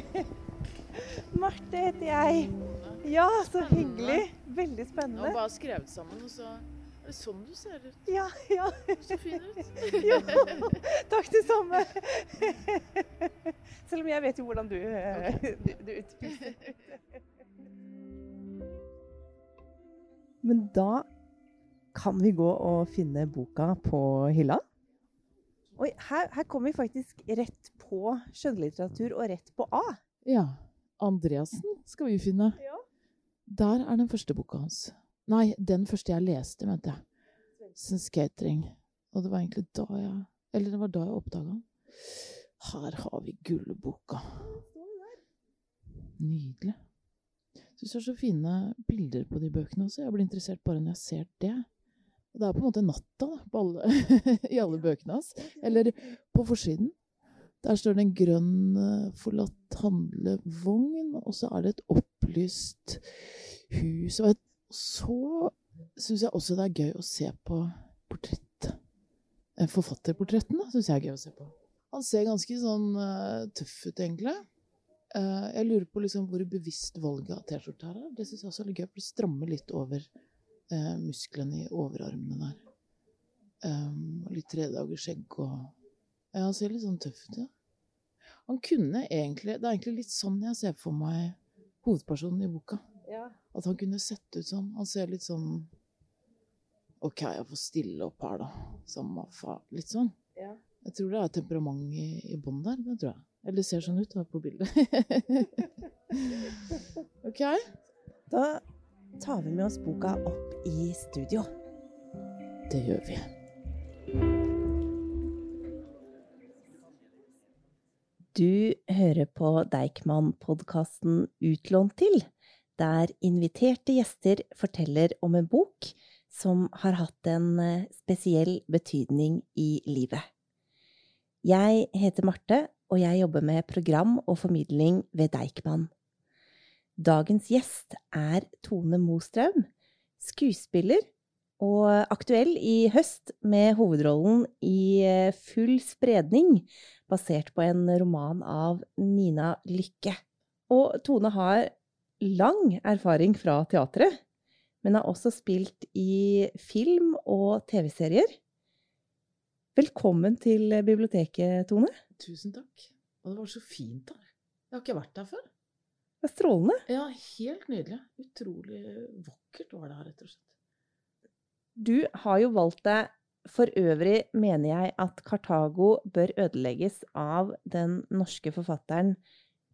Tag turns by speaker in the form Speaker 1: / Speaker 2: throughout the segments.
Speaker 1: Marte heter jeg. Ja, så hyggelig. Veldig
Speaker 2: Jeg har
Speaker 1: spennende.
Speaker 2: bare skrevet sammen, og så er det sånn du ser ut.
Speaker 1: Ja, ja.
Speaker 2: Så fin ut.
Speaker 1: Jo, takk det samme. Selv om jeg vet jo hvordan du, eh, du, du utspiser. Men da kan vi gå og finne boka på hylla. Oi, her, her kommer vi faktisk rett på skjønnlitteratur og rett på A.
Speaker 2: Ja. Andreassen skal vi finne.
Speaker 1: Ja.
Speaker 2: Der er den første boka hans. Nei, den første jeg leste, mente jeg. Skatering. Og det var egentlig da jeg Eller det var da jeg oppdaga den. Her har vi gullboka. Nydelig. Syns det er så fine bilder på de bøkene også. Jeg blir interessert bare når jeg ser det. Og det er på en måte natta alle, i alle bøkene hans. Eller på forsiden. Der står det en grønn eh, forlatt handlevogn, og så er det et opplyst hus. Og så syns jeg også det er gøy å se på portrett. Forfatterportretten Forfatterportrettene syns jeg er gøy å se på. Han ser ganske sånn uh, tøff ut, egentlig. Uh, jeg lurer på liksom hvor bevisst valget av T-skjorte her er. Det syns jeg også er litt gøy, for det strammer litt over eh, musklene i overarmene der. Um, litt tredagers skjegg og Ja, han ser litt sånn tøff ut, ja. Han kunne egentlig Det er egentlig litt sånn jeg ser for meg hovedpersonen i boka.
Speaker 1: Ja.
Speaker 2: At han kunne sett ut sånn. Han ser litt sånn OK, jeg får stille opp her, da. Samme faen. Litt sånn.
Speaker 1: Ja.
Speaker 2: Jeg tror det er temperament i, i bånn der. Det tror jeg. Eller ser sånn ut da, på bildet. OK.
Speaker 1: Da tar vi med oss boka opp i studio.
Speaker 2: Det gjør vi.
Speaker 1: Du hører på Deichman-podkasten Utlånt til, der inviterte gjester forteller om en bok som har hatt en eh, spesiell betydning i livet. Jeg heter Marte, og jeg jobber med program og formidling ved Deichman. Dagens gjest er Tone Mostrøm, skuespiller og aktuell i høst med hovedrollen i eh, Full spredning, basert på en roman av Nina Lykke. Og Tone har lang erfaring fra teatret, men har også spilt i film og TV-serier. Velkommen til biblioteket, Tone.
Speaker 2: Tusen takk. Og det var så fint her. Jeg har ikke vært der før.
Speaker 1: Det er strålende.
Speaker 2: Ja, helt nydelig. Utrolig vakkert var det her, rett og slett.
Speaker 1: Du har jo valgt deg For øvrig mener jeg at Kartago bør ødelegges av den norske forfatteren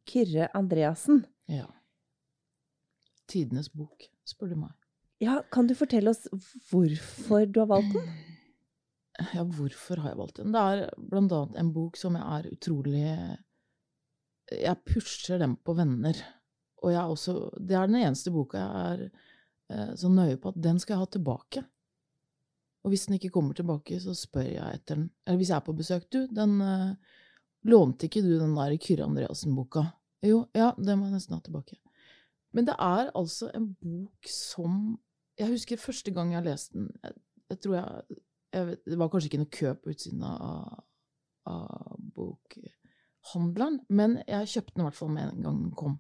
Speaker 1: Kyrre Andreassen.
Speaker 2: Ja. Tidenes bok, spør du meg.
Speaker 1: Ja, kan du fortelle oss hvorfor du har valgt den?
Speaker 2: Ja, hvorfor har jeg valgt den? Det er blant annet en bok som jeg er utrolig Jeg pusher dem på venner. Og jeg også Det er den eneste boka jeg er eh, så nøye på at den skal jeg ha tilbake. Og hvis den ikke kommer tilbake, så spør jeg etter den. Eller hvis jeg er på besøk, du, den eh, Lånte ikke du den der Kyrre Andreassen-boka? Jo, ja, den må jeg nesten ha tilbake. Men det er altså en bok som Jeg husker første gang jeg leste den. Jeg, jeg tror jeg jeg vet, Det var kanskje ikke noe kø på utsiden av, av bokhandleren, men jeg kjøpte den i hvert fall med en gang den kom.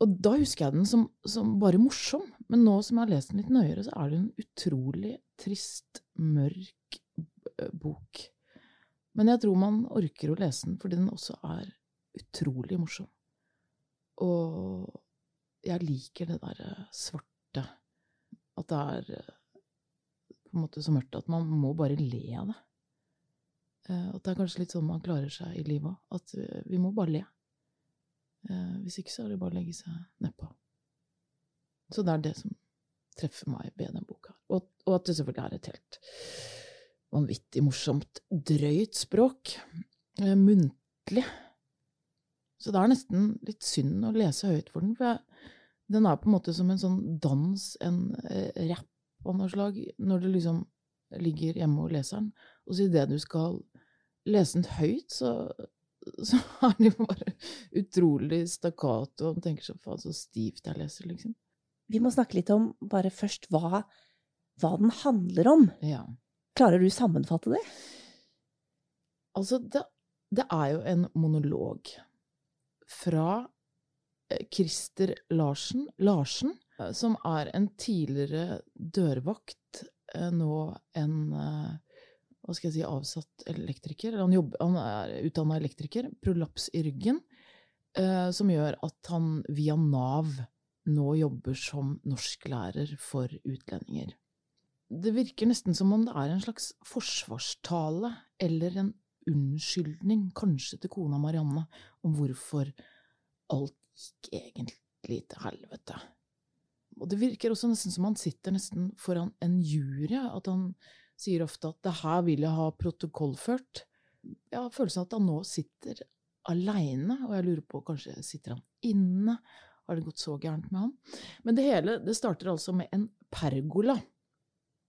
Speaker 2: Og da husker jeg den som, som bare morsom, men nå som jeg har lest den litt nøyere, så er det en utrolig trist, mørk bok. Men jeg tror man orker å lese den fordi den også er utrolig morsom. Og jeg liker det derre svarte. At det er eh, på en måte så mørkt at man må bare le av det. Eh, At det er kanskje litt sånn man klarer seg i livet òg. At eh, vi må bare le. Eh, Hvis ikke så er det bare å legge seg nedpå. Så det er det som treffer meg ved den boka. Og, og at det selvfølgelig er et helt vanvittig morsomt, drøyt språk. Eh, muntlig. Så det er nesten litt synd å lese høyt for den, for jeg, den er på en måte som en sånn dans, en eh, rapp av noe slag, når du liksom ligger hjemme og leser den. Og så idet du skal lese den høyt, så, så er den jo bare utrolig stakkato, og man tenker så faen så stivt jeg leser, liksom.
Speaker 1: Vi må snakke litt om bare først hva, hva den handler om.
Speaker 2: Ja.
Speaker 1: Klarer du å sammenfatte det?
Speaker 2: Altså, det Det er jo en monolog fra Krister Christer Larsen, Larsen eh, som er en tidligere dørvakt, eh, nå en hva skal jeg si, avsatt elektriker. Han, jobber, han er utdanna elektriker. Prolaps i ryggen, som gjør at han via Nav nå jobber som norsklærer for utlendinger. Det virker nesten som om det er en slags forsvarstale eller en unnskyldning, kanskje til kona Marianne, om hvorfor alt gikk egentlig til helvete. Og det virker også nesten som han sitter nesten foran en jury, at han sier ofte at det her vil jeg ha protokollført. Jeg har følelsen av at han nå sitter aleine, og jeg lurer på kanskje sitter han inne? Har det gått så gærent med han? Men det hele det starter altså med en pergola.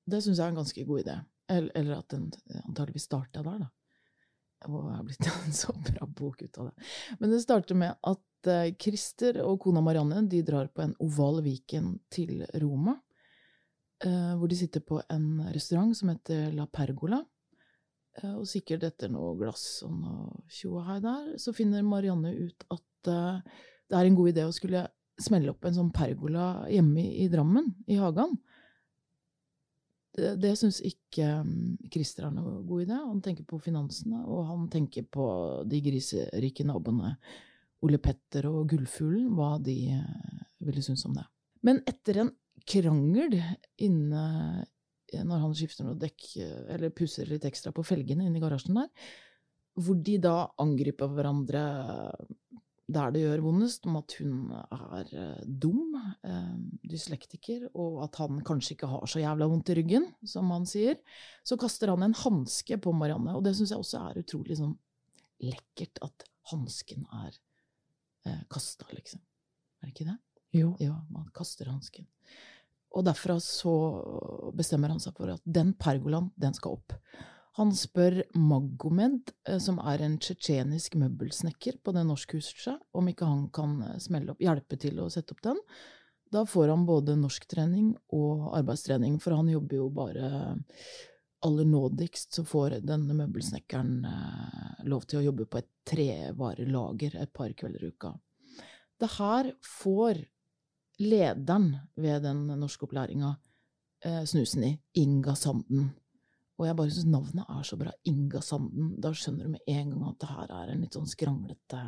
Speaker 2: Det syns jeg er en ganske god idé. Eller, eller at den antageligvis starta der, da. Og er blitt en så bra bok ut av det. Men det starter med at uh, Christer og kona Marianne de drar på en oval Viken til Roma. Uh, hvor de sitter på en restaurant som heter La Pergola. Uh, og sikkert etter noe glass og noe tjoahei der, så finner Marianne ut at det er en god idé å skulle smelle opp en sånn pergola hjemme i, Drammen, i hagen. Det, det syns ikke um, Christer er noe god idé. Han tenker på finansene, og han tenker på de griserike naboene Ole Petter og Gullfuglen, hva de ville synes om det. Men etter en krangel inne når han skifter noe dekk, eller pusser litt ekstra på felgene inne i garasjen der, hvor de da angriper hverandre der det gjør vondest, om at hun er eh, dum, eh, dyslektiker, og at han kanskje ikke har så jævla vondt i ryggen, som han sier, så kaster han en hanske på Marianne. Og det syns jeg også er utrolig sånn lekkert, at hansken er eh, kasta, liksom. Er det ikke det?
Speaker 1: Jo.
Speaker 2: Ja, man kaster hansken. Og derfra så bestemmer han seg for at den pergolaen, den skal opp. Han spør Magomed, eh, som er en tsjetsjenisk møbelsnekker på det norskhuset, om ikke han kan eh, opp, hjelpe til å sette opp den. Da får han både norsktrening og arbeidstrening, for han jobber jo bare aller nådigst så får denne møbelsnekkeren eh, lov til å jobbe på et trevarelager et par kvelder i uka. Det her får lederen ved den norskopplæringa snusen i, Inga Sanden. Og jeg bare syns navnet er så bra. Inga Sanden. Da skjønner du med en gang at det her er en litt sånn skranglete,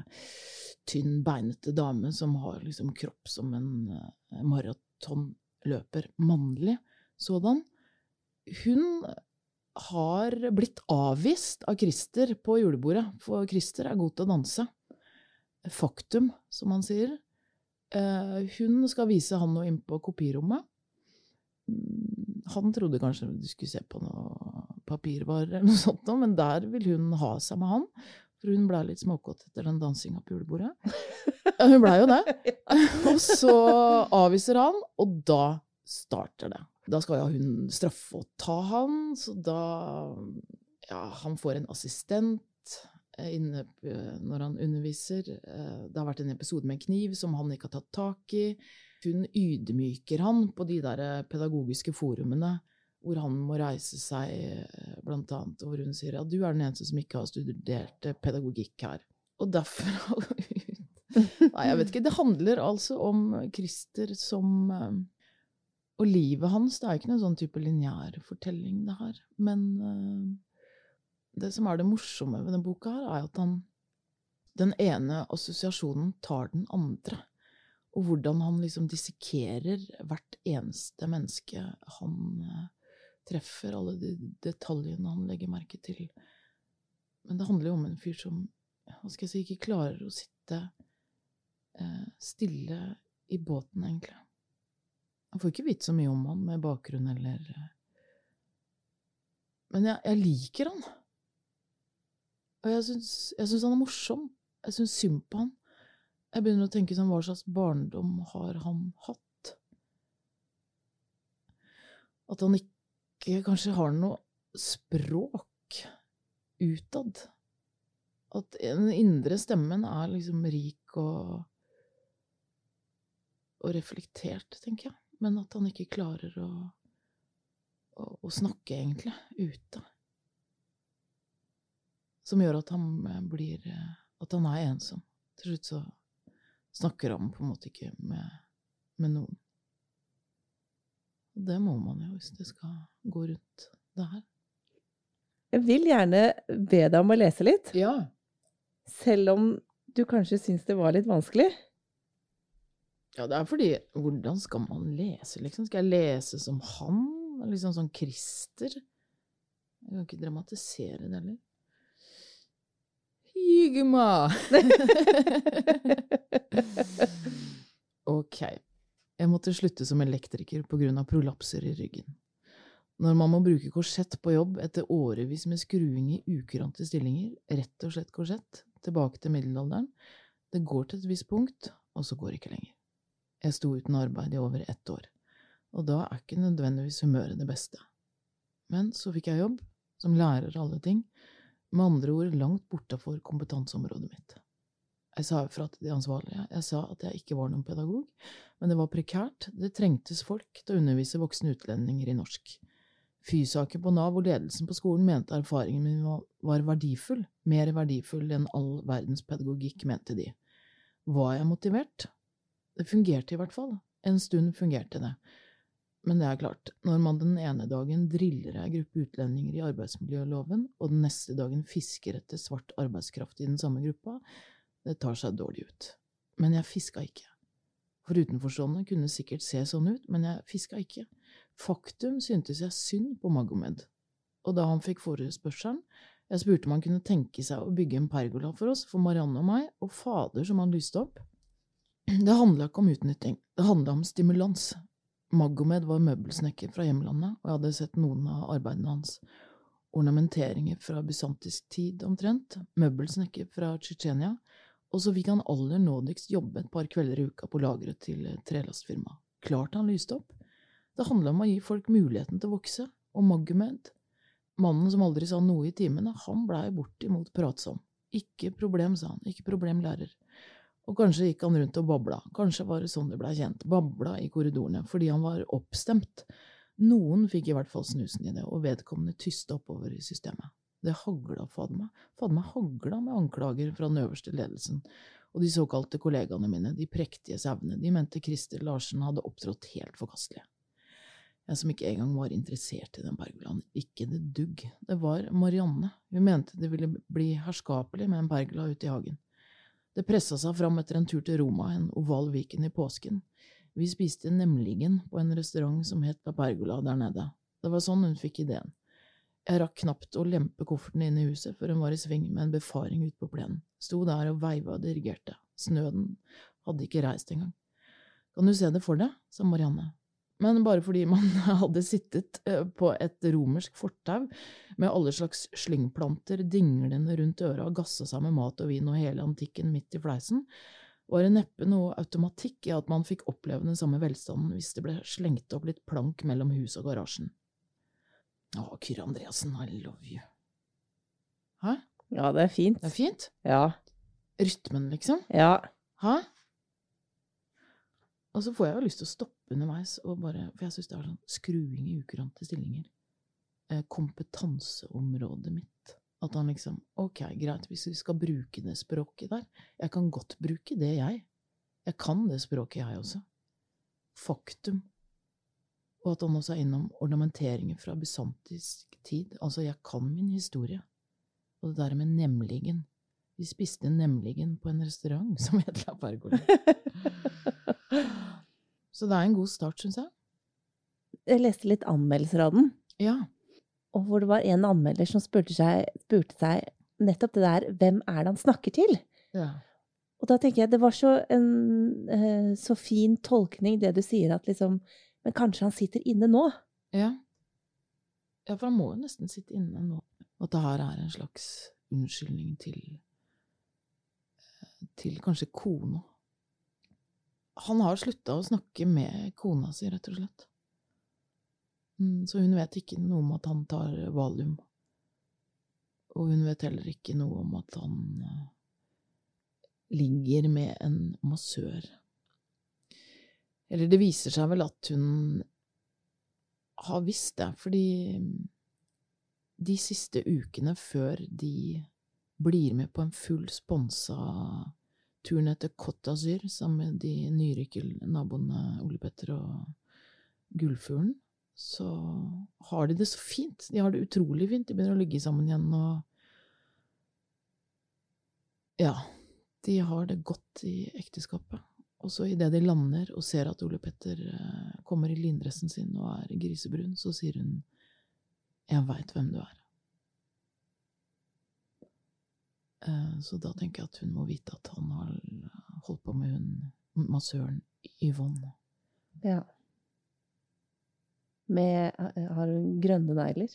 Speaker 2: tynn, beinete dame som har liksom kropp som en uh, maratonløper. Mannlig sådan. Hun har blitt avvist av Christer på julebordet, for Christer er god til å danse. Faktum, som han sier. Uh, hun skal vise han noe inn på kopirommet. Mm, han trodde kanskje du skulle se på noe papirvarer eller noe sånt, men der vil hun ha seg med han. For hun blei litt småkåt etter den dansinga på julebordet. Hun blei jo det. Og så avviser han, og da starter det. Da skal jo hun straffe og ta han, så da Ja, han får en assistent eh, inne eh, når han underviser. Eh, det har vært en episode med en kniv som han ikke har tatt tak i. Hun ydmyker han på de der pedagogiske forumene hvor han må reise seg, eh, blant annet, og hvor hun sier at du er den eneste som ikke har studert eh, pedagogikk her. Og derfra Nei, jeg vet ikke. Det handler altså om Christer som eh, Og livet hans. Det er ikke noen sånn type lineær fortelling, det her. Men det som er det morsomme ved denne boka, her, er at han Den ene assosiasjonen tar den andre. Og hvordan han liksom dissekerer hvert eneste menneske han treffer alle de detaljene han legger merke til. Men det handler jo om en fyr som hva skal jeg si, ikke klarer å sitte eh, stille i båten, egentlig. Han får ikke vite så mye om han med bakgrunn eller eh. Men jeg, jeg, liker han. Og jeg syns han er morsom. Jeg syns synd på han. Jeg begynner å tenke sånn, hva slags barndom har han hatt? At han ikke kanskje har noe språk utad. At den indre stemmen er liksom rik og, og reflektert, tenker jeg. Men at han ikke klarer å, å, å snakke, egentlig, ute. Som gjør at han eh, blir eh, At han er ensom. Til slutt så snakker han på en måte ikke med, med noen. Og det må man jo hvis det skal gå rundt det her.
Speaker 1: Jeg vil gjerne be deg om å lese litt,
Speaker 2: Ja.
Speaker 1: selv om du kanskje syns det var litt vanskelig.
Speaker 2: Ja, det er fordi Hvordan skal man lese, liksom? Skal jeg lese som han? Liksom sånn Christer? Jeg kan ikke dramatisere det heller. Hygma! ok. Jeg måtte slutte som elektriker på grunn av prolapser i ryggen. Når man må bruke korsett på jobb etter årevis med skruing i ukurante stillinger, rett og slett korsett, tilbake til middelalderen, det går til et visst punkt, og så går det ikke lenger. Jeg sto uten arbeid i over ett år, og da er ikke nødvendigvis humøret det beste. Men så fikk jeg jobb, som lærer alle ting, med andre ord langt bortafor kompetanseområdet mitt. Jeg sa ifra til de ansvarlige, jeg sa at jeg ikke var noen pedagog, men det var prekært, det trengtes folk til å undervise voksne utlendinger i norsk. Fysaker på Nav og ledelsen på skolen mente erfaringen min var verdifull, mer verdifull enn all verdens pedagogikk, mente de. Var jeg motivert? Det fungerte i hvert fall, en stund fungerte det. Men det er klart, når man den ene dagen driller ei gruppe utlendinger i arbeidsmiljøloven, og den neste dagen fisker etter svart arbeidskraft i den samme gruppa, det tar seg dårlig ut. Men jeg fiska ikke. For utenforstående kunne det sikkert se sånn ut, men jeg fiska ikke. Faktum syntes jeg synd på Magomed, og da han fikk forespørselen, jeg spurte om han kunne tenke seg å bygge en pergola for oss, for Marianne og meg, og fader som han lyste opp. Det handla ikke om utnytting, det handla om stimulans. Magomed var møbelsnekker fra hjemlandet, og jeg hadde sett noen av arbeidene hans. Ornamenteringer fra bysantisk tid omtrent, møbelsnekker fra Tsjetsjenia, og så fikk han aller nådigst jobbe et par kvelder i uka på lageret til trelastfirmaet. Klart han lyste opp. Det handla om å gi folk muligheten til å vokse, og Magomed, mannen som aldri sa noe i timene, han blei bortimot pratsom. Ikke problem, sa han, ikke problem, lærer. Og kanskje gikk han rundt og babla, kanskje var det sånn det blei kjent, babla i korridorene, fordi han var oppstemt. Noen fikk i hvert fall snusen i det, og vedkommende tyste oppover i systemet. Det hagla fader meg hagla med anklager fra den øverste ledelsen, og de såkalte kollegaene mine, de prektige sauene, de mente Christer Larsen hadde opptrådt helt forkastelig. Jeg som ikke engang var interessert i den pergolaen, ikke det dugg, det var Marianne, hun mente det ville bli herskapelig med en pergola ute i hagen. Det pressa seg fram etter en tur til Roma, en oval Viken i påsken. Vi spiste nemligen på en restaurant som het La Pergola der nede. Det var sånn hun fikk ideen. Jeg rakk knapt å lempe kofferten inn i huset før hun var i sving med en befaring ute på plenen. Sto der og veiva og dirigerte. Snøden hadde ikke reist engang. Kan du se det for deg, sa Marianne. Men bare fordi man hadde sittet på et romersk fortau med alle slags slyngplanter dinglende rundt øra og gassa seg med mat og vin og hele antikken midt i fleisen, var det neppe noe automatikk i at man fikk oppleve den samme velstanden hvis det ble slengt opp litt plank mellom huset og garasjen. Å, Kyrre Andreassen, I love you. Hæ?
Speaker 1: Ja, det er fint.
Speaker 2: Det er fint?
Speaker 1: Ja.
Speaker 2: Rytmen, liksom?
Speaker 1: Ja.
Speaker 2: Hæ? Og så får jeg jo lyst til å stoppe underveis, og bare, for jeg syns det er sånn skruing i ukurante stillinger. Eh, kompetanseområdet mitt. At han liksom Ok, greit, hvis vi skal bruke det språket der Jeg kan godt bruke det, jeg. Jeg kan det språket, jeg også. Faktum. Og at han også er innom ornamenteringer fra bysantisk tid. Altså, jeg kan min historie. Og det der med nemligen. Vi spiste nemligen på en restaurant som het La Pergola. Så det er en god start, syns jeg.
Speaker 1: Jeg leste litt anmeldelser av den,
Speaker 2: Ja.
Speaker 1: og hvor det var en anmelder som spurte seg, spurte seg nettopp det der Hvem er det han snakker til?
Speaker 2: ja.
Speaker 1: Og da tenker jeg det var så, en, eh, så fin tolkning, det du sier, at liksom Men kanskje han sitter inne nå?
Speaker 2: Ja. ja, for han må jo nesten sitte inne nå. At det her er en slags unnskyldning til til kanskje kona. Han har slutta å snakke med kona si, rett og slett. Mm, Så hun vet ikke noe om at han tar valium. Og hun vet heller ikke noe om at han eh, ligger med en massør. Eller det viser seg vel at hun har visst det, fordi de siste ukene før de blir med på en full sponsa tur etter Côte sammen med de nyrike naboene Ole Petter og Gullfuglen, så har de det så fint. De har det utrolig fint. De begynner å ligge sammen igjen og Ja, de har det godt i ekteskapet. Og så idet de lander og ser at Ole Petter eh, kommer i lindressen sin og er grisebrun, så sier hun Jeg veit hvem du er. Eh, så da tenker jeg at hun må vite at han har holdt på med hun massøren Yvonne.
Speaker 1: Ja. Med Har hun grønne negler?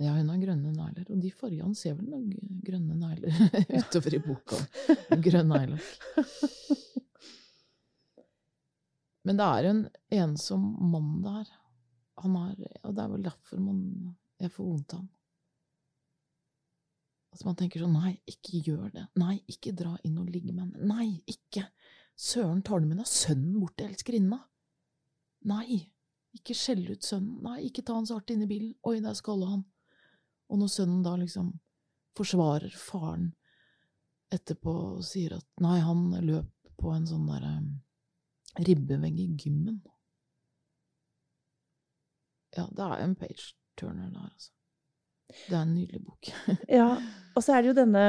Speaker 2: Ja, hun har grønne negler. Og de forrige Han ser vel noen grønne negler utover i boka. Grønn eyelokk. Men det er en ensom mann der. Han er, og det er vel derfor man, jeg får vondt av ham. Altså man tenker sånn Nei, ikke gjør det. Nei, ikke dra inn og ligge med henne. Nei, ikke! Søren, tar du med deg sønnen bort til elskerinna? Nei, ikke skjell ut sønnen. Nei, ikke ta han så hardt inn i bilen. Oi, der skalla han. Og når sønnen da liksom forsvarer faren etterpå og sier at nei, han løp på en sånn derre um, ribbevegg i gymmen Ja, det er en page turner der, altså. Det er en nydelig bok.
Speaker 1: ja, og så er det jo denne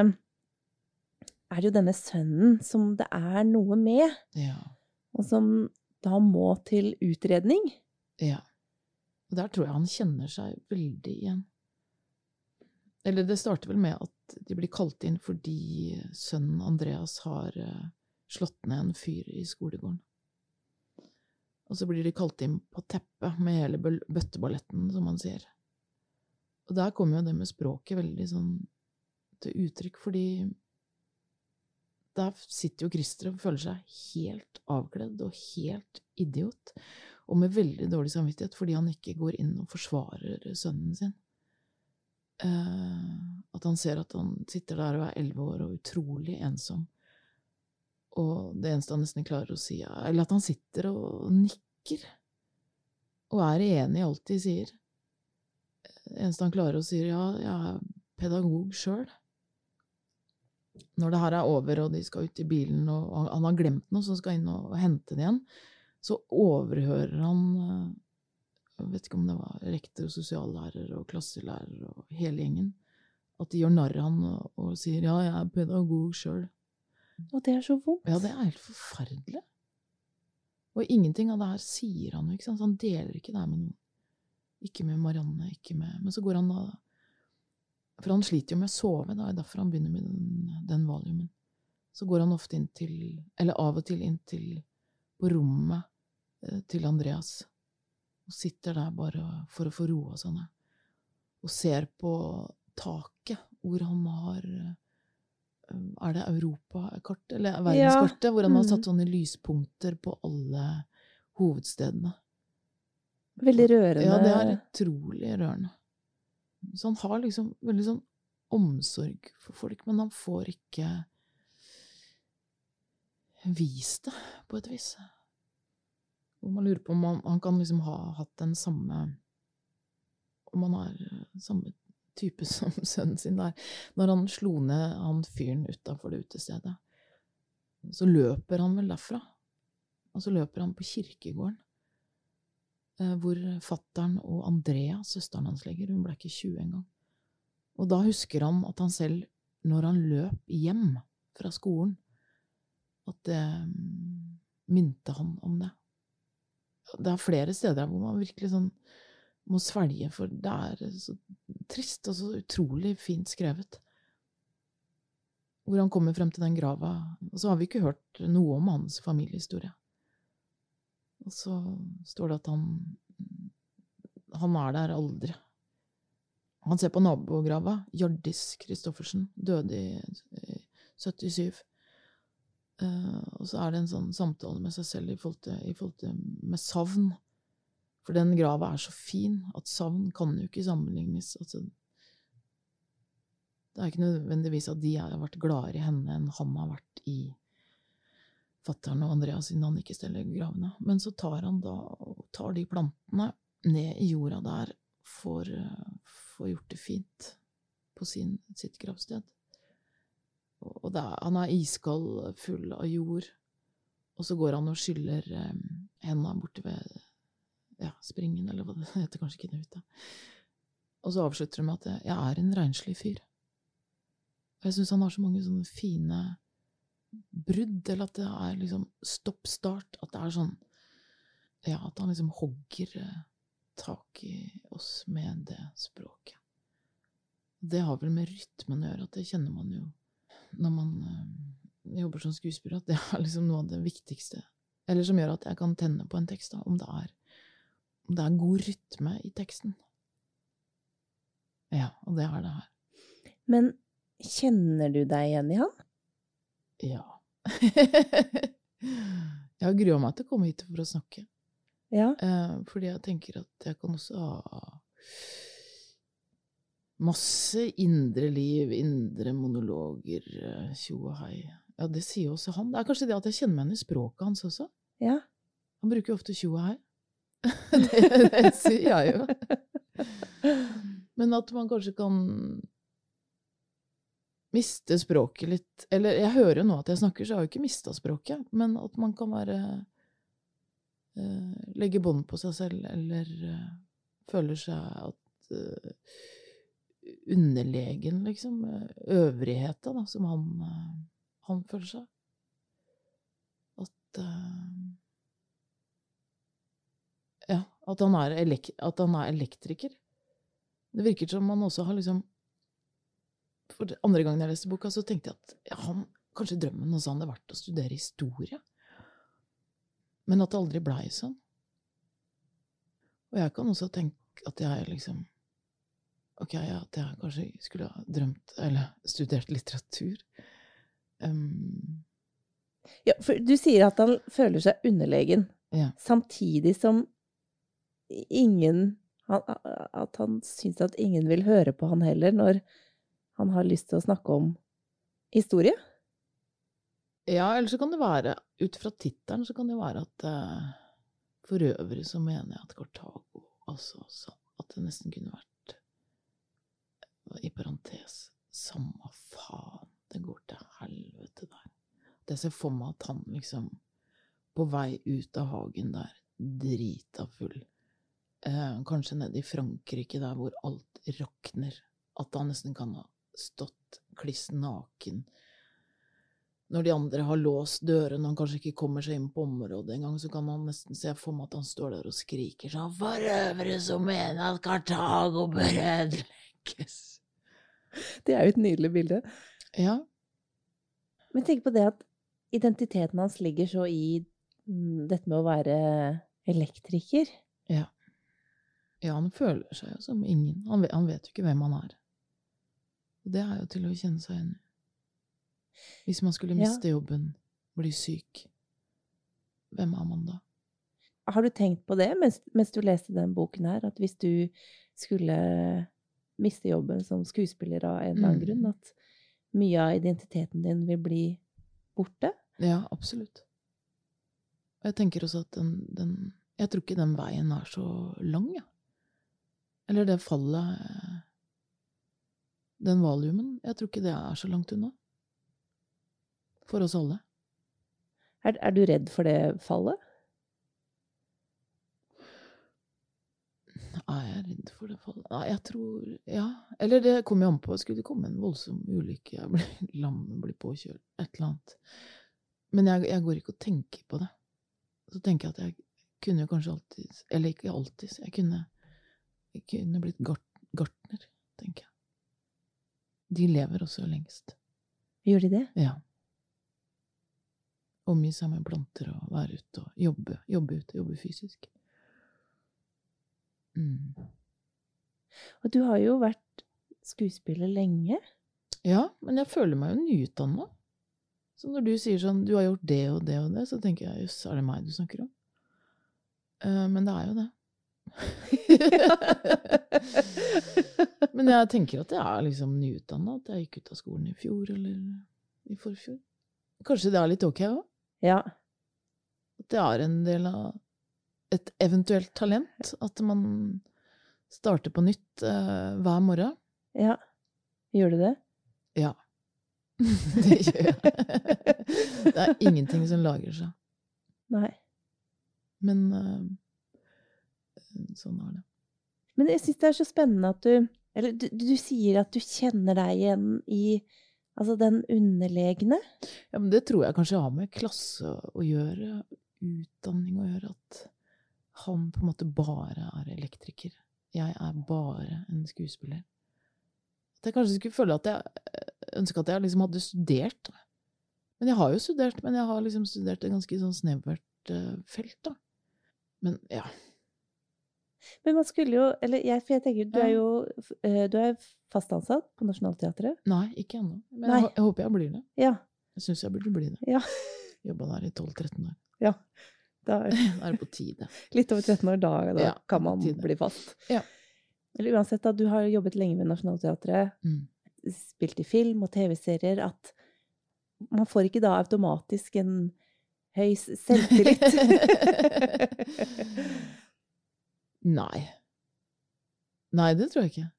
Speaker 1: er det jo denne sønnen som det er noe med,
Speaker 2: ja.
Speaker 1: og som da må til utredning.
Speaker 2: Ja. Og der tror jeg han kjenner seg veldig igjen. Eller det starter vel med at de blir kalt inn fordi sønnen Andreas har uh, slått ned en fyr i skolegården. Og så blir de kalt inn på teppet med hele bøtteballetten, som han sier. Og der kommer jo det med språket veldig sånn til uttrykk, fordi der sitter jo Christer og føler seg helt avkledd og helt idiot, og med veldig dårlig samvittighet fordi han ikke går inn og forsvarer sønnen sin. Uh, at han ser at han sitter der og er elleve år og utrolig ensom. Og det eneste han nesten klarer å si, er Eller at han sitter og nikker. Og er enig i alt de sier. Eneste han klarer å si, ja, jeg er pedagog sjøl. Når det her er over, og de skal ut i bilen, og han har glemt noe, så skal inn og hente det igjen, så overhører han eh, jeg vet ikke om det var rektor og sosiallærer og klasselærer og hele gjengen, at de gjør narr av han og, og, sier 'ja, jeg er pedagog sjøl'.
Speaker 1: Og det er så vondt.
Speaker 2: Ja, det er helt forferdelig. Og ingenting av det her sier han jo, ikke sant, så han deler ikke det her med noen. Ikke med Marianne, ikke med Men så går han da For han sliter jo med å sove, da, er derfor han begynner med den, den valiumen. Så går han ofte inn til, eller av og til inn til, på rommet eh, til Andreas og sitter der bare for å få roa seg ned. Og ser på taket, hvor han har eh, Er det europakartet? eller verdenskartet? Ja. Hvor han har satt mm. sånne lyspunkter på alle hovedstedene.
Speaker 1: Veldig rørende.
Speaker 2: Ja, det er utrolig rørende. Så han har liksom veldig sånn omsorg for folk, men han får ikke vist det, på et vis. Og man lurer på om han, han kan liksom ha hatt den samme Om han har samme type som sønnen sin der. Når han slo ned han fyren utafor det utestedet, så løper han vel derfra. Og så løper han på kirkegården, hvor fattern og Andrea, søsteren hans, ligger. Hun ble ikke 20 engang. Og da husker han at han selv, når han løp hjem fra skolen, at det mm, minte han om det det er flere steder hvor man virkelig sånn må svelge, for det er så trist og så utrolig fint skrevet. Hvor han kommer frem til den grava. Og så har vi ikke hørt noe om hans familiehistorie. Og så står det at han Han er der aldri. Han ser på nabograva. Hjardis Christoffersen døde i 77. Uh, og så er det en sånn samtale med seg selv i forhold til, i forhold til med savn. For den grava er så fin at savn kan jo ikke sammenlignes. Altså, det er ikke nødvendigvis at de har vært gladere i henne enn han har vært i fattern og Andreas, siden han ikke steller gravene. Men så tar han da tar de plantene ned i jorda der, får, får gjort det fint på sin, sitt gravsted. og er, han er iskald, full av jord. Og så går han og skyller eh, henda borti ved ja, springen, eller hva det heter, kanskje ikke det ute. Og så avslutter han med at jeg er en renslig fyr. Og jeg syns han har så mange sånne fine brudd, eller at det er liksom stopp-start. At det er sånn Ja, at han liksom hogger eh, tak i oss med det språket. Det har vel med rytmen å gjøre, at det kjenner man jo når man øh, jobber som skuespiller, at det er liksom noe av det viktigste. Eller som gjør at jeg kan tenne på en tekst, da, om det er, om det er god rytme i teksten. Ja, og det er det her.
Speaker 1: Men kjenner du deg igjen i han?
Speaker 2: Ja. jeg har grua meg til å komme hit for å snakke.
Speaker 1: Ja.
Speaker 2: Eh, fordi jeg tenker at jeg kan også ha masse indre liv, indre monologer, eh, tjo og hei. Ja, det sier også han. Det er kanskje det at jeg kjenner meg igjen i språket hans også.
Speaker 1: Ja.
Speaker 2: Han bruker jo ofte tjo og hei. det, det sier jeg jo. Men at man kanskje kan miste språket litt Eller jeg hører jo nå at jeg snakker, så jeg har jo ikke mista språket. Men at man kan være uh, Legge bånd på seg selv, eller uh, føler seg at uh, Underlegen, liksom. Øvrigheta, da, som han, han føler seg. At Ja, at han, at han er elektriker. Det virker som man også har liksom For andre gangen jeg leste boka, så tenkte jeg at ja, han, kanskje drømmen hans hadde vært å studere historie. Men at det aldri blei sånn. Og jeg kan også tenke at jeg liksom Ok, ja, at jeg kanskje skulle ha drømt Eller studert litteratur. Um,
Speaker 1: ja, for du sier at han føler seg underlegen,
Speaker 2: ja.
Speaker 1: samtidig som ingen han, At han syns at ingen vil høre på han heller, når han har lyst til å snakke om historie?
Speaker 2: Ja, eller så kan det være, ut fra tittelen, så kan det være at uh, for øvrig så mener jeg at Cortago altså At det nesten kunne vært i parentes samme faen, det går til helvete der. At jeg ser for meg at han liksom, på vei ut av hagen der, drita full, eh, kanskje nede i Frankrike der hvor alt rakner, at han nesten kan ha stått kliss naken når de andre har låst dørene og han kanskje ikke kommer seg inn på området engang, så kan han nesten se for meg at han står der og skriker sånn For øvrig så mener at Kartago bør ødelegges.
Speaker 1: Det er jo et nydelig bilde.
Speaker 2: Ja.
Speaker 1: Men tenk på det at identiteten hans ligger så i mm, dette med å være elektriker.
Speaker 2: Ja. Ja, han føler seg jo som ingen. Han vet, han vet jo ikke hvem han er. Og det er jo til å kjenne seg igjen i. Hvis man skulle miste ja. jobben, bli syk, hvem er man da?
Speaker 1: Har du tenkt på det mens, mens, du leste den boken her, at hvis du skulle miste jobben som skuespiller av en eller annen mm. grunn, at mye av identiteten din vil bli borte?
Speaker 2: Ja, absolutt. Og jeg tenker også at den, den Jeg tror ikke den veien er så lang, jeg. Ja. Eller det fallet Den valiumen. Jeg tror ikke det er så langt unna. For oss alle.
Speaker 1: Er, er du redd for det fallet?
Speaker 2: Er jeg redd for det fallet? Nei, jeg tror Ja. Eller det kommer jo an på. Skulle det komme en voldsom ulykke, jeg blir lam, blir påkjørt, et eller annet. Men jeg, jeg, går ikke og tenker på det. Så tenker jeg at jeg kunne kanskje alltid Eller ikke alltid. Jeg kunne, jeg kunne blitt gart, gartner, tenker jeg. De lever også lengst.
Speaker 1: Gjør de det?
Speaker 2: Ja. Omgi seg med planter og være ute og jobbe. Jobbe ute, jobbe fysisk. Mm.
Speaker 1: Og du har jo vært skuespiller lenge.
Speaker 2: Ja, men jeg føler meg jo nyutdanna. Så når du sier sånn 'du har gjort det og det og det', så tenker jeg 'jøss, er det meg du snakker om'? Uh, men det er jo det. men jeg tenker at jeg er liksom nyutdanna, at jeg gikk ut av skolen i fjor eller i forfjor. Kanskje det er litt ok òg?
Speaker 1: Ja.
Speaker 2: At det er en del av et eventuelt talent. At man starter på nytt uh, hver morgen.
Speaker 1: Ja. Gjør du det?
Speaker 2: Ja. Det gjør jeg. Det er ingenting som lager seg.
Speaker 1: Nei.
Speaker 2: Men eh, sånn er det.
Speaker 1: Men jeg syns det er så spennende at du Eller du, du sier at du kjenner deg igjen i altså den underlegne.
Speaker 2: Ja, men det tror jeg kanskje har med klasse å gjøre, utdanning å gjøre, at han på en måte bare er elektriker. Jeg er bare en skuespiller. At jeg kanskje skulle føle at jeg ønska at jeg liksom hadde studert. Men jeg har jo studert, men jeg har liksom studert et ganske sånn snevert eh, felt, da. Men ja.
Speaker 1: Men man skulle jo Eller jeg, for jeg tenker, du er jo eh, du er fast ansatt på Nationaltheatret.
Speaker 2: Nei, ikke ennå. Men jeg, jeg håper jeg blir det.
Speaker 1: Ja.
Speaker 2: Jeg syns jeg burde bli det.
Speaker 1: Ja.
Speaker 2: Jobba der i 12-13 år.
Speaker 1: ja. Da,
Speaker 2: er det på tide.
Speaker 1: litt over 13 år, da, da
Speaker 2: Ja,
Speaker 1: kan man
Speaker 2: tide.
Speaker 1: bli fast.
Speaker 2: Ja.
Speaker 1: Eller uansett, da, du har jo jobbet lenge med Nationaltheatret,
Speaker 2: Mm.
Speaker 1: spilt i film og TV-serier, at man får ikke da automatisk en høy selvtillit.
Speaker 2: Nei. Nei, det tror jeg ikke.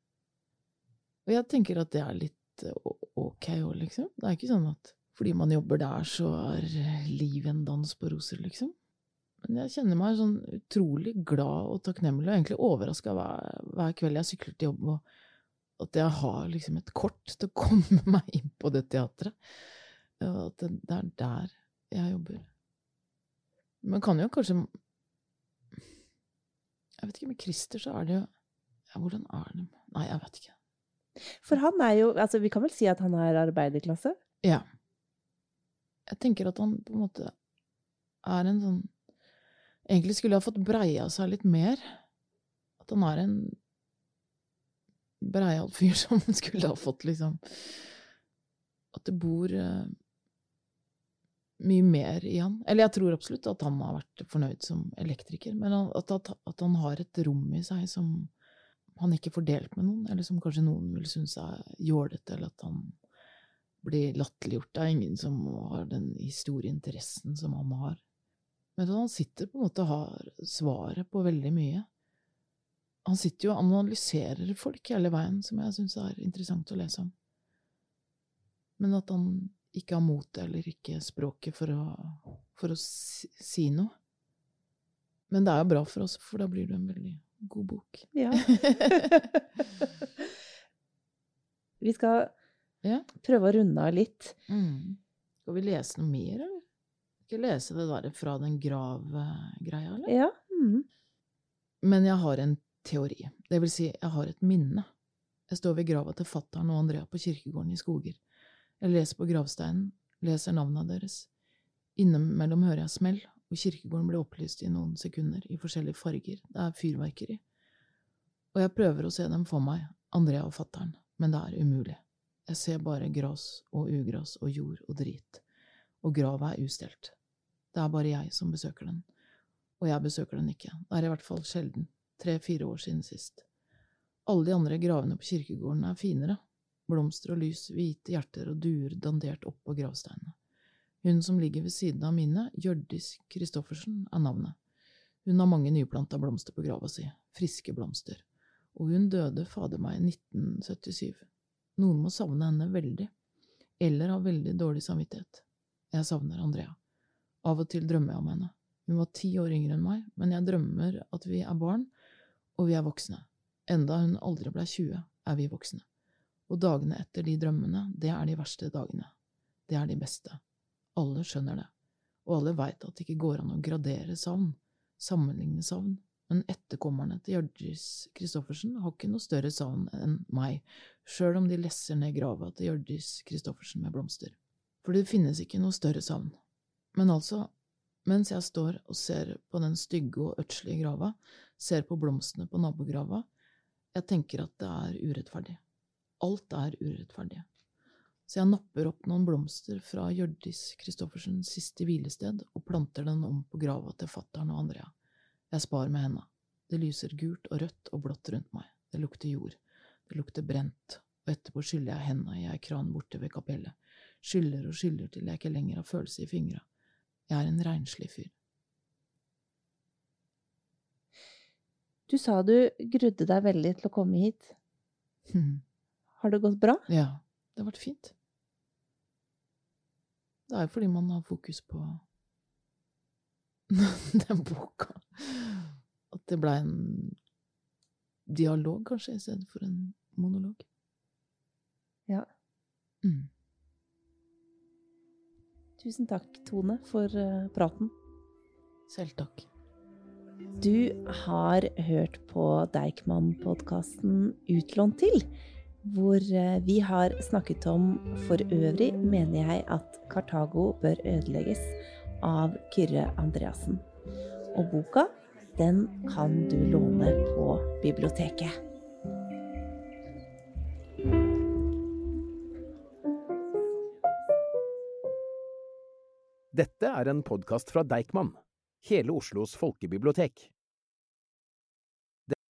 Speaker 2: Og jeg tenker at det er litt eh, ok òg, liksom. Det er ikke sånn at fordi man jobber der, så er eh, livet en dans på roser, liksom. Men jeg kjenner meg sånn utrolig glad og takknemlig, og egentlig overraska hver, hver kveld jeg sykler til jobb, og at jeg har liksom et kort til å komme meg inn på det teatret. At det, det er der jeg jobber. Men kan jo kanskje Jeg vet ikke, med Christer så er det jo ja, Hvordan er det Nei, jeg vet ikke.
Speaker 1: For han er jo Altså, vi kan vel si at han er arbeiderklasse?
Speaker 2: Ja. Jeg tenker at han på en måte er en sånn Egentlig skulle ha fått breia seg litt mer. At han er en breial fyr som skulle ha fått liksom At det bor eh, mye mer i han. Eller jeg tror absolutt at han har vært fornøyd som elektriker, men at, at, at han har et rom i seg som han ikke får delt med noen, eller som kanskje noen vil synes er jålete, eller at han blir latterliggjort. Det er ingen som har den historieinteressen som han har. Men at han sitter på en måte og har svaret på veldig mye. Han sitter jo og analyserer folk hele veien, som jeg syns er interessant å lese om. Men at han ikke har motet eller ikke språket for å, for å si, si noe. Men det er jo bra for oss, for da blir det en veldig god bok.
Speaker 1: Ja. vi skal
Speaker 2: Ja.
Speaker 1: prøve å runde av litt.
Speaker 2: Mm. Skal vi lese noe mer, eller? Skal vi lese det der fra den grav-greia, eller?
Speaker 1: Ja. Mm.
Speaker 2: Men jeg har en teori. Det vil si, jeg har et minne. Jeg står ved grava til fattern og Andrea på kirkegården i Skoger. Jeg leser på gravsteinen, leser navnene deres. Innimellom hører jeg smell, og kirkegården blir opplyst i noen sekunder, i forskjellige farger. Det er fyrverkeri. Og jeg prøver å se dem for meg, Andrea og fattern, men det er umulig. Jeg ser bare gras og ugras og jord og drit. Og grava er ustelt. Det er bare jeg som besøker den. Og jeg besøker den ikke. Det er i hvert fall sjelden. Tre–fire år siden sist. Alle de andre gravene på kirkegården er finere. Blomster og lys, hvite hjerter og duer dandert opp på gravsteinene. Hun som ligger ved siden av mine, Hjørdis Christoffersen, er navnet. Hun har mange nyplanta blomster på grava si, friske blomster, og hun døde fader meg i 1977. Noen må savne henne veldig, eller ha veldig dårlig samvittighet. Jeg savner Andrea. Av og til drømmer jeg om henne. Hun var ti år yngre enn meg, men jeg drømmer at vi er barn, og vi er voksne. Enda hun aldri ble 20, er vi voksne. Og dagene etter de drømmene, det er de verste dagene. Det er de beste. Alle skjønner det, og alle veit at det ikke går an å gradere savn, sammenligne savn, men etterkommerne til Hjørdis Christoffersen har ikke noe større savn enn meg, sjøl om de lesser ned grava til Hjørdis Christoffersen med blomster. For det finnes ikke noe større savn. Men altså, mens jeg står og ser på den stygge og ødslige grava, ser på blomstene på nabograva, jeg tenker at det er urettferdig. Alt er urettferdig. Så jeg napper opp noen blomster fra Hjørdis Christoffersens siste hvilested og planter den om på grava til fattern og Andrea. Jeg spar med henda. Det lyser gult og rødt og blått rundt meg. Det lukter jord. Det lukter brent. Og etterpå skyller jeg henda i ei kran borte ved kapellet. Skyller og skyller til jeg ikke lenger har følelse i fingra. Jeg er en renslig fyr.
Speaker 1: Du sa du grudde deg veldig til å komme hit. Har det gått bra?
Speaker 2: Ja, det har vært fint. Det er jo fordi man har fokus på den boka. At det blei en dialog, kanskje, i stedet for en monolog.
Speaker 1: Ja.
Speaker 2: Mm.
Speaker 1: Tusen takk, Tone, for eh, praten.
Speaker 2: Selv takk.
Speaker 1: Du har hørt på Deichman-podkasten Utlånt til, hvor eh, vi har snakket om For øvrig mener jeg at Kartago bør ødelegges av Kyrre Andreassen. Og boka, den kan du låne på biblioteket.
Speaker 3: Dette er en podkast fra Deichman, hele Oslos folkebibliotek.